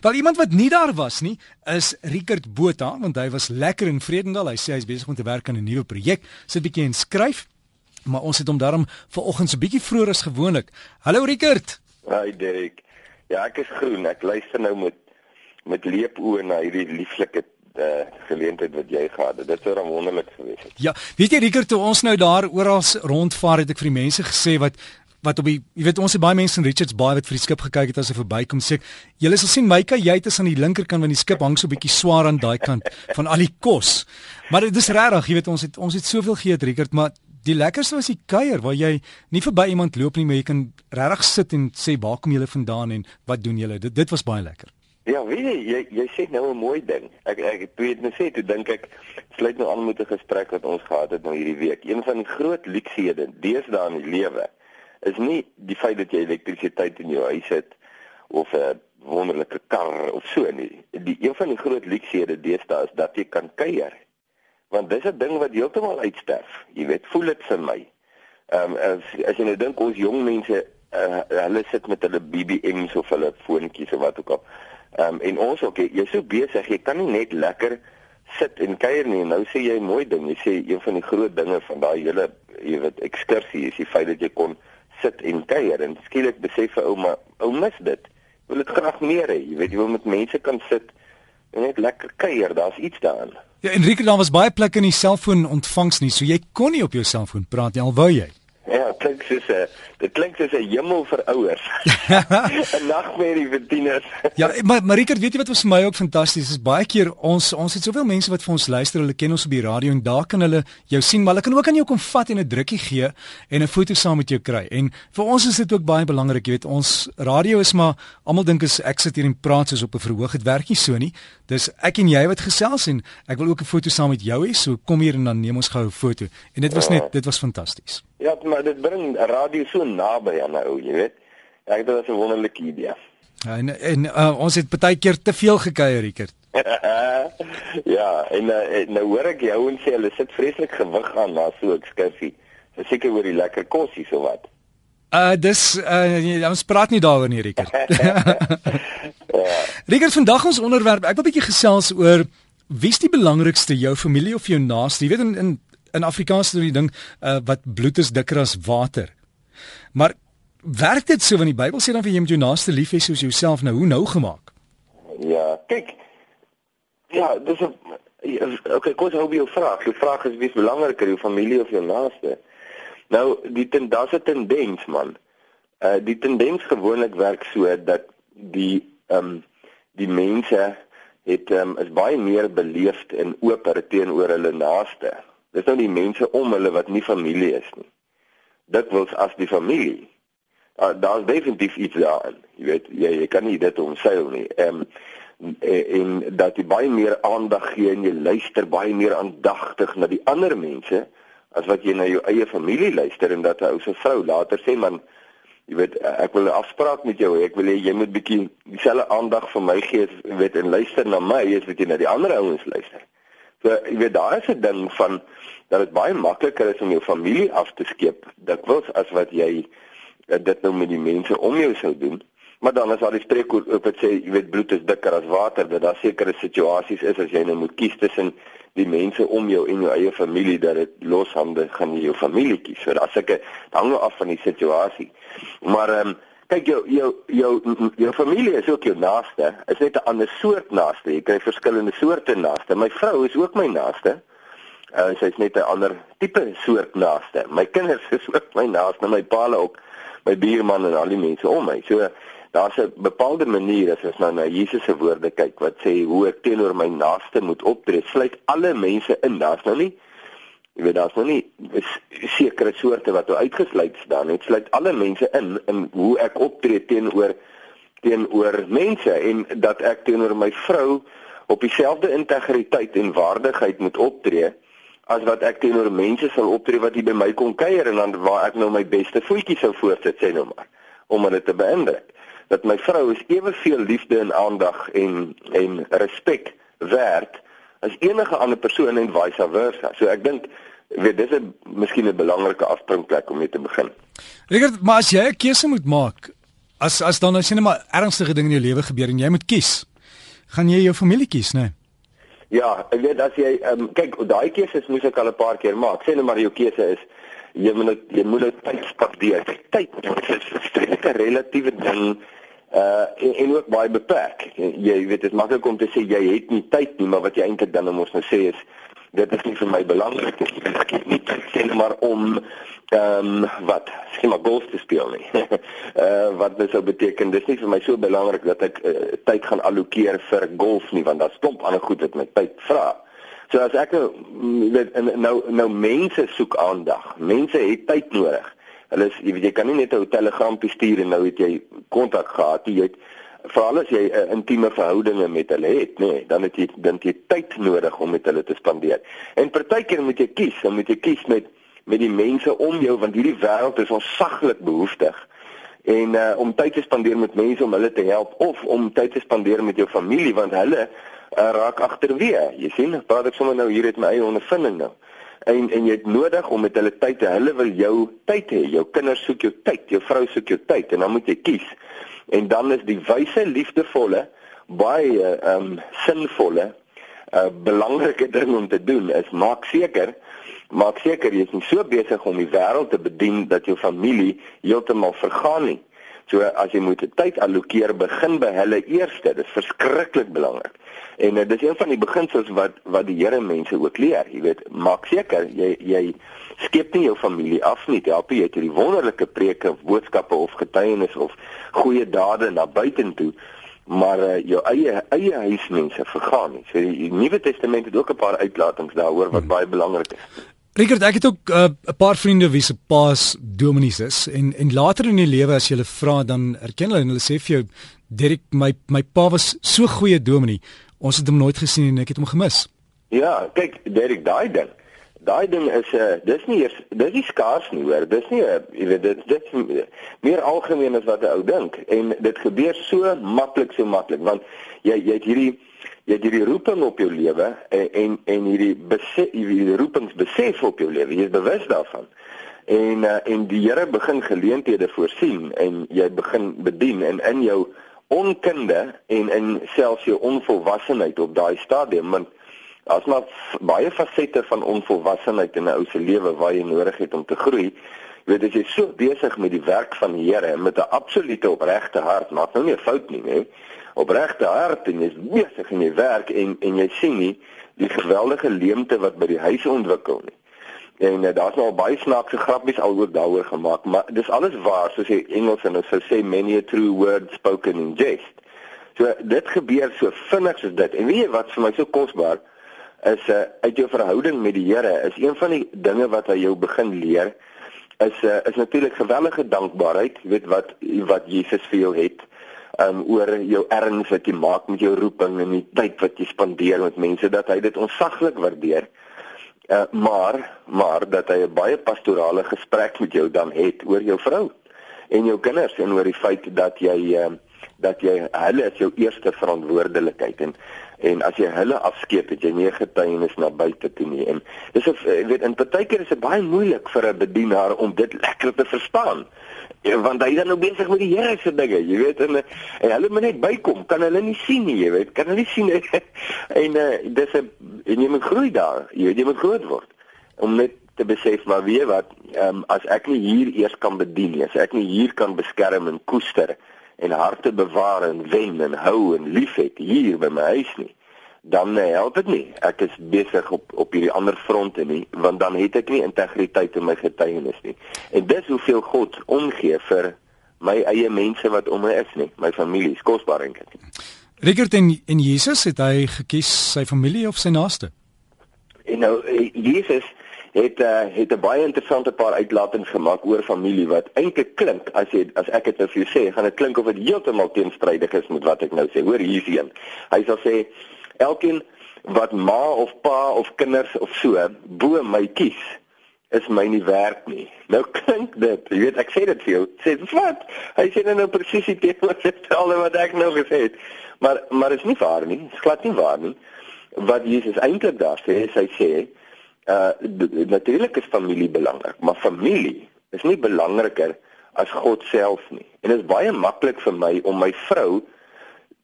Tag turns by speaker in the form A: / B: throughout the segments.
A: Wel iemand wat nie daar was nie, is Rickert Botha, want hy was lekker in Vredendal. Hy sê hy's besig om te werk aan 'n nuwe projek. Sit bietjie en skryf. Maar ons het hom daarom vanoggend so bietjie vroeër as gewoonlik. Hallo Rickert.
B: Hi Derek. Ja, ek is groen. Ek luister nou met met leepoe na hierdie lieflike uh, geleentheid wat jy gehad het. Dit sou dan wonderlik gewees het.
A: Ja, weet jy Rickert, toe ons nou daar oral rondvaar het ek vir die mense gesê wat wat op die jy weet ons het baie mense in Richards Bay wat vir die skip gekyk het as hy verbykom sê julle sal sien Myka jy het is aan die linkerkant van die skip hang so 'n bietjie swaar aan daai kant van al die kos maar dit is regtig jy weet ons het ons het soveel geëet Richard maar die lekkerste was die kuier waar jy nie verby iemand loop nie maar jy kan regtig sit en sê waar kom julle vandaan en wat doen julle dit dit was baie lekker
B: Ja, weet jy, jy jy sê nou 'n mooi ding. Ek ek toe het net sê toe dink ek sluit nou aan met 'n gesprek wat ons gehad het nou hierdie week. Een van die groot luksehede deesdae in die lewe is nie die feit dat jy elektrisiteit in jou huis het of 'n wonderlike kar of so nie. Die een van die groot luksehede deesdae is dat jy kan kuier. Want dis 'n ding wat heeltemal uitsterf. Jy weet, voel dit vir my. Ehm um, as as jy nou dink ons jong mense uh, hulle sit met hulle BBM's of hulle foontjies of wat ook al. Ehm um, en ons ook jy's so besig, jy kan nie net lekker sit en kuier nie. Nou sê jy mooi ding. Jy sê een van die groot dinge van daai hele jy weet ekskursie is die feit dat jy kon sit en kuier en skielik besef 'n ouma, ou mis dit. Wil dit graag meer hê. Jy weet jy wil met mense kan sit en net lekker kuier. Daar's iets daarin.
A: Ja, Enrique, daar was baie plekke in die selfoon ontvangs nie, so jy kon nie op jou selfoon praat nie al wou jy.
B: Ja, klink soos 'n dit klink soos 'n hemel vir ouers. 'n Nagmerrie vir tieners.
A: ja, maar Marika, weet jy wat vir my ook fantasties is? Baie keer ons ons het soveel mense wat vir ons luister, hulle ken ons op die radio en daar kan hulle jou sien, maar hulle kan ook aan jou kom vat en 'n drukkie gee en 'n foto saam met jou kry. En vir ons is dit ook baie belangrik, jy weet, ons radio is maar almal dink as ek sit hier en praat soos op 'n verhoog, dit werk nie so nie. Dis ek en jy wat gesels en ek wil ook 'n foto saam met jou hê, so kom hier en dan neem ons gou 'n foto. En dit was net dit was fantasties.
B: Ja, maar dit bring radio so naby aan nou, jy weet. Ek dink dit is 'n wonderlike idee.
A: Ja, en en uh, ons het baie keer te veel gekuier, Rickert.
B: ja, en uh, nou hoor ek jou en sê hulle sit vreeslik gewig aan na so 'n skufie. Seker oor die lekker kosse so wat.
A: Uh dis uh ons praat nie daaroor nie, Rickert. ja. Rickert, vandag ons onderwerp, ek wil 'n bietjie gesels oor wie's die belangrikste, jou familie of jou naaste? Jy weet in in in Afrikaans is die ding uh, wat bloed is dikker as water. Maar werk dit so want die Bybel sê dan vir jy moet jou naaste lief hê soos jouself nou hoe nou gemaak?
B: Ja, kyk. Ja, dis 'n okay, kom ons hou by jou vraag. Jou vraag is wie's belangriker, jou familie of jou naaste? Nou, die ten daar's 'n tendens man. Uh die tendens gewoonlik werk so dat die ehm um, die mense het um, is baie meer beleefd en oper teenoor hulle naaste Dis nou die mense om hulle wat nie familie is nie. Dikwels as die familie. Uh, Daar's definitief iets daarin. Jy weet, jy, jy kan nie dit omseil nie. Ehm um, en dat jy baie meer aandag gee en jy luister baie meer aandagtig na die ander mense as wat jy na jou eie familie luister en dat 'n ou se vrou later sê man jy weet ek wil 'n afspraak met jou hê ek wil hê jy moet bietjie dieselfde aandag vir my gee jy weet en luister na my as wat jy na die ander ouens luister. So jy weet daar is 'n ding van dat dit baie makliker is om jou familie af te skeep dikwels as wat jy uh, dit nou met die mense om jou sou doen. Maar dan is daar die spreekwoord wat sê jy weet bloed is dikker as water, dat daar sekere situasies is as jy nou moet kies tussen die mense om jou en jou eie familie dat dit loshande gaan jy jou familie kies. So daar's seker hang nou af van die situasie. Maar ehm um, kyk jou jou jou jou familie is ook jou naaste. Is net 'n ander soort naaste. Jy kry verskillende soorte naaste. My vrou is ook my naaste. Uh, sy's net 'n ander tipe soort naaste. My kinders is ook my naaste, my paal ook, my buurman en al die mense om my. So daar's 'n bepaalde manier as ons nou na Jesus se woorde kyk wat sê hoe ek teenoor my naaste moet optree. Sluit alle mense in. Daar's nou nie Jy weet daar's nog nie sekere soorte wat nou uitgesluit staan nie. Dit sluit alle mense in in hoe ek optree teenoor teenoor mense en dat ek teenoor my vrou op dieselfde integriteit en waardigheid moet optree as wat ek teenoor mense sal optree wat hier by my kom kuier en dan waar ek nou my beste voetjie sou voorsit sê nou maar om hulle te beïndruk dat my vrou is eweveel liefde en aandag en en respek werd as enige ander persoon en vice versa. So ek dink weet dis 'n miskien 'n belangrike afspringplek om mee te begin.
A: Rigert, maar as jy 'n keuse moet maak, as as dan as jy net maar ernstige dinge in jou lewe gebeur en jy moet kies, gaan jy jou familie kies, né? Nee?
B: Ja, ek weet as jy ehm um, kyk, daai keuses moes ek al 'n paar keer maak. Sê net maar jou keuse is jy moet jy moet dit tyd spandeer. Tyd is 'n relatiewe ding uh en, en ook baie beperk. Jy, jy weet dit is maklik om te sê jy het nie tyd nie, maar wat jy eintlik dan moet nou sê is dit is nie vir my belangrik nie. Ek het nie tyd sê maar om ehm um, wat skema golf te speel nie. uh wat dit sou beteken dis nie vir my so belangrik dat ek uh, tyd gaan allokeer vir golf nie want daar's klomp ander goed wat my tyd vra. So as ek nou weet nou nou mense soek aandag. Mense het tyd nodig. Hulle is jy weet jy kan nie net 'n telegrampie stuur en nou het jy kontak gehad. Jy het veral as jy 'n uh, intieme verhoudinge met hulle het, nê, nee, dan het jy dan jy tyd nodig om met hulle te spandeer. En partykeer moet jy kies, dan moet jy kies met met die mense om jou want hierdie wêreld is ons saglik behoeftig. En uh om tyd te spandeer met mense om hulle te help of om tyd te spandeer met jou familie want hulle uh, raak agterweë. Jy sien, praat ek sommer nou hier uit my eie ondervinding nou en en jy het nodig om met hulle tyd te hulle wil jou tyd hê jou kinders soek jou tyd jou vrou soek jou tyd en dan moet jy kies en dan is die wyse liefdevolle baie ehm um, sinvolle 'n uh, eh, belangrike ding om te doen is maak seker maak seker jy is nie so besig om die wêreld te bedien dat jou familie heeltemal vergaan nie So as jy moet tyd allokeer, begin by hulle eerste. Dit is verskriklik belangrik. En uh, dis een van die beginsels wat wat die Here mense ook leer. Jy weet, maak seker jy jy skep nie jou familie af nie. Help jy hierdie wonderlike preke, boodskappe of getuienis of goeie dade na buitentoe maar uh, jou eie eie huismense vergaan nie. So die Nuwe Testament het ook 'n paar uitlatings daaroor wat hmm. baie belangrik is.
A: Richard, ek het ook 'n uh, paar vriende wie se paas dominees is en en later in die lewe as jy hulle vra dan erken hulle en hulle sê vir jou Derek my my pa was so goeie dominee. Ons het hom nooit gesien en ek het hom gemis.
B: Ja, kyk Derek, daai ding. Daai ding is 'n uh, dis nie eers dis nie skaars nie hoor. Dis nie uh, jy weet dit dit meer algemeen as wat 'n ou dink en dit gebeur so maklik so maklik want jy jy het hierdie jy het hierdie roeping op jou lewe en en, en hierdie besef hierdie roepingsbesef op jou lewe. Jy is bewus daarvan. En uh, en die Here begin geleenthede voorsien en jy begin bedien en in jou onkunde en in selfs jou onvolwassenheid op daai stadium want as maar baie fasette van onvolwassenheid in 'n ou se lewe waar jy nodig het om te groei. Jy weet as jy so besig met die werk van die Here met 'n absolute opregte hart, maak nou nie 'n fout nie, hè opregte hart en jy's besig in jou werk en en jy sien nie die geweldige leemte wat by die huis ontwikkel nie. En uh, daar's nou baie snaakse grappies al oor daaroor gemaak, maar dis alles waar soos die Engels en hulle sê many a true word spoken in jest. So dit gebeur so vinnig soos dit. En weet jy wat vir my so kosbaar is uh, uit jou verhouding met die Here is een van die dinge wat hy jou begin leer is uh, is natuurlik gewellige dankbaarheid, jy weet wat wat Jesus vir jou het um oor jou erns wat jy maak met jou roeping en die tyd wat jy spandeer met mense dat hy dit onsaglik waardeer. Uh maar maar dat hy 'n baie pastorale gesprek met jou dan het oor jou vrou en jou kinders en oor die feit dat jy uh dat jy hulle is jou eerste verantwoordelikheid en en as jy hulle afskeep het jy nie getuienis na buite toe nie en dis of weet in partykeer is dit baie moeilik vir 'n bedienaar om dit lekker te verstaan Ja, want hy is nou besig met die Here se dinge, jy weet en, en hulle moet net bykom, kan hulle nie sien nie, jy weet, kan hulle nie sien en uh, dis 'n jy moet groei daar, jy weet jy moet groot word om net te besef maar weet wat, um, as ek nie hier eers kan bedien nie, as ek nie hier kan beskerm en koester en harte bewaar en wen en hou en liefhet hier by my huis nie dan nee, help dit nie. Ek is besig op op hierdie ander fronte nie, want dan het ek nie integriteit in my getuienis nie. En dis hoeveel God omgee vir my eie mense wat om my is nie, my familie, is kosbaar en kind.
A: Richard en en Jesus het hy gekies sy familie of sy naaste?
B: En nou eh, Jesus het uh, het 'n baie interessante paar uitlatings gemaak oor familie wat eintlik klink as jy as ek dit nou vir jou sê, gaan dit klink of dit heeltemal teenstrydig is met wat ek nou sê. Hoor hier sien. Hy sal sê elkeen wat ma of pa of kinders of so bo my kies is my nie werk nie. Nou klink dit, jy weet ek sê dit vir jou, sê wat? Hy sê nou presies die teenoorgestelde wat ek nou gesê het. Maar maar is nie waar nie. Dit glad nie waar nie. Wat Jesus eintlik daar sê, is hy sê uh natuurlik is familie belangrik, maar familie is nie belangriker as God self nie. En dit is baie maklik vir my om my vrou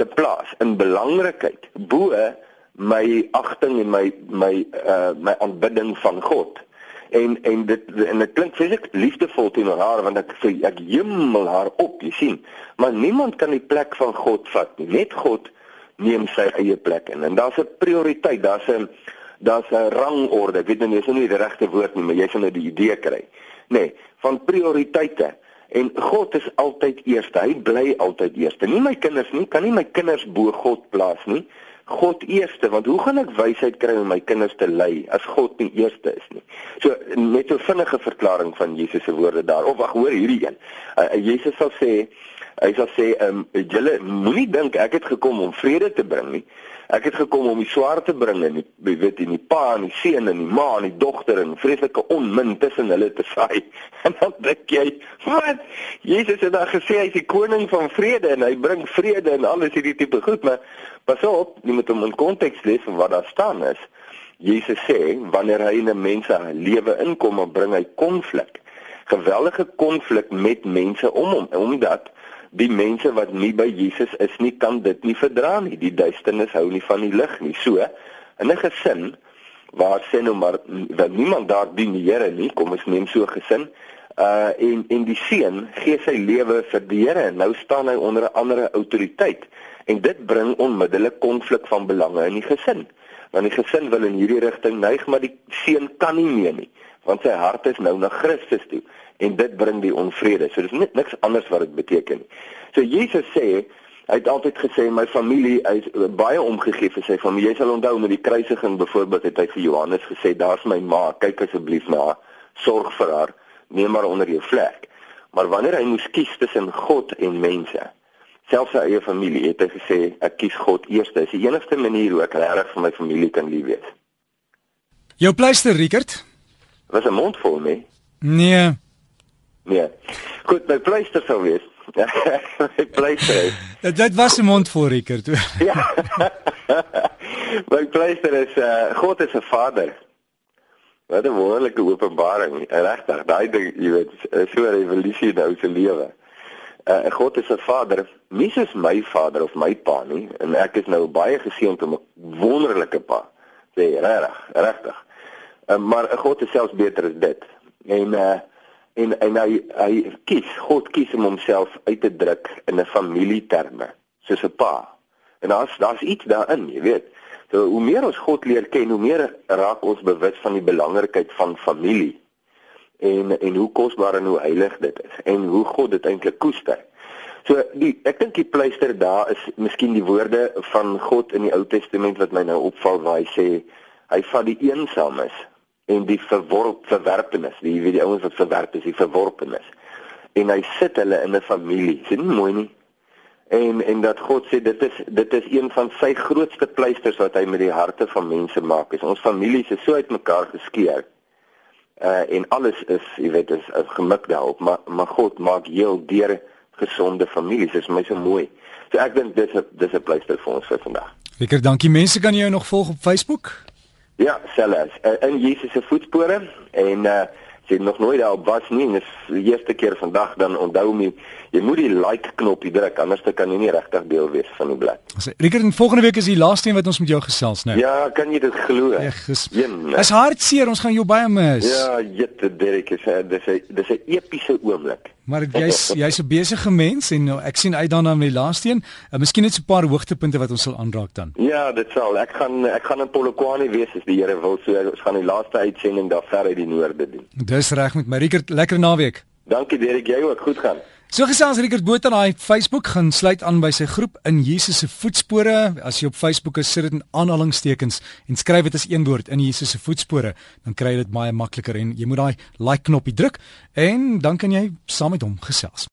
B: te plaas in belangrikheid bo my agting en my my uh my aanbidding van God. En en dit en dit klink fisiek liefdevol teenoor haar want ek sê ek hemel haar op, jy sien. Maar niemand kan die plek van God vat nie. Net God neem sy eie plek in. En daar's 'n prioriteit, daar's 'n daar's 'n rangorde. Ek weet nou nie, is nie die regte woord nie, maar jy sal nou die idee kry. Nee, van prioriteite. En God is altyd eerste. Hy bly altyd eerste. Nie my kinders nie, kan nie my kinders bo God plaas nie. God eerste, want hoe gaan ek wysheid kry om my kinders te lei as God nie eerste is nie? So net 'n vinnige verklaring van Jesus se woorde daar. Of wag, hoor hierdie een. Uh, Jesus sal sê, hy sal sê, ehm um, julle moenie dink ek het gekom om vrede te bring nie. Ek het gekom om die swaar te bring en die weet in die pa en die seun en die ma en die dogter en vreeslike onmin tussen hulle te saai. En dan dink jy, wat? Jesus het dan gesê hy's die koning van vrede en hy bring vrede en alles hierdie tipe goed, maar pas op, jy moet hom in konteks lees van wat daar staan is. Jesus sê wanneer hy in 'n mens se lewe inkom, dan bring hy konflik. Geweldige konflik met mense om hom omdat die mense wat nie by Jesus is nie kan dit nie verdra nie. Die duisternis hou nie van die lig nie. So in 'n gesin waar sê nou maar dat niemand daar dien die Here nie, kom ons neem so 'n gesin. Uh en en die seun gee sy lewe vir die Here en nou staan hy onder 'n ander autoriteit en dit bring onmiddellik konflik van belange in die gesin. Want die gesin wil in hierdie rigting neig, maar die seun kan nie meer nie, want sy hart is nou na Christus toe en dit bring die onvrede. So dis net niks anders wat dit beteken nie. So Jesus sê hy het altyd gesê my familie is baie omgegee vir sy familie. Jy sal onthou met die kruisiging byvoorbeeld het hy vir Johannes gesê daar's my ma, kyk asseblief na haar, sorg vir haar, neem haar onder jou vlek. Maar wanneer hy moes kies tussen God en mense, selfs sy eie familie, het hy gesê ek kies God eers. Dis die enigste manier hoe ek regtig vir my familie kan lief wees.
A: Jou pleister Rickert
B: was 'n mond vol, nee.
A: Nee.
B: Nee. Goed, my pleister sou wees. my pleister.
A: Dit dit was 'n mond voor Rickert.
B: ja. my pleister is uh God is 'n Vader. Wat 'n wonderlike openbaring. Regtig, daai ding, jy weet, so 'n revolusie in ou se lewe. Uh God is 'n Vader. Nie soos my vader of my pa nie, en ek is nou baie geseënd om 'n wonderlike pa. Sê regtig, regtig. Uh, maar God is selfs beter as dit. En uh en en hy hy kies God kies om homself uit te druk in 'n familieterme soos 'n pa. En daar's daar's iets daarin, jy weet. So hoe meer ons God leer ken, hoe meer raak ons bewus van die belangrikheid van familie. En en hoe kosbaar en hoe heilig dit is en hoe God dit eintlik koester. So die ek dink die pleister daar is miskien die woorde van God in die Ou Testament wat my nou opval waar hy sê hy vat die eensames en die verworp verwerpenis, die weet die ouens wat verwerp is, die verworpenis. En hy sit hulle in 'n familie. Dis nie mooi nie. En en dat God sê dit is dit is een van sy grootste pleisters wat hy met die harte van mense maak. Is ons families is so uitmekaar geskeur. Uh en alles is, jy weet, is, is gemik daarop, maar maar God maak heel deur gesonde families. Dit is my so mooi. So ek dink dis 'n dis 'n pleister vir ons vir vandag.
A: Lekker, dankie. Mense kan jou nog volg op Facebook.
B: Ja, selfs uh, in Jesus se voetspore en uh jy nog nooit daar op was nie en dis die eerste keer vandag dan onthou my jy moet die like knoppie druk anders dan kan jy nie regtig deel wees van die blad.
A: Rickert, volgende week is die laaste een wat ons met jou gesels nou.
B: Ja, kan jy dit glo?
A: Ja, Dis hartseer, ons gaan jou baie mis.
B: Ja, jette Derek, dis dis 'n dis 'n epiese oomblik.
A: Maar jy's jy's 'n besige mens en nou, ek sien uit daarna met die laaste een. Uh, miskien net so 'n paar hoogtepunte wat ons sal aanraak dan.
B: Ja, dit sal. Ek gaan ek gaan in Polokwane wees as die Here wil. So ons gaan die laaste uitsending daar ver uit die noorde doen.
A: Dis reg met my Rickert, lekker naweek.
B: Dankie Derek, jy ook goed gaan.
A: So gesels Rickert Botha op hy Facebook gaan sluit aan by sy groep in Jesus se voetspore. As jy op Facebook is, sit dit in aanhalingstekens en skryf dit as een woord in Jesus se voetspore, dan kry jy dit baie makliker en jy moet daai like knoppie druk en dan kan jy saam met hom gesels.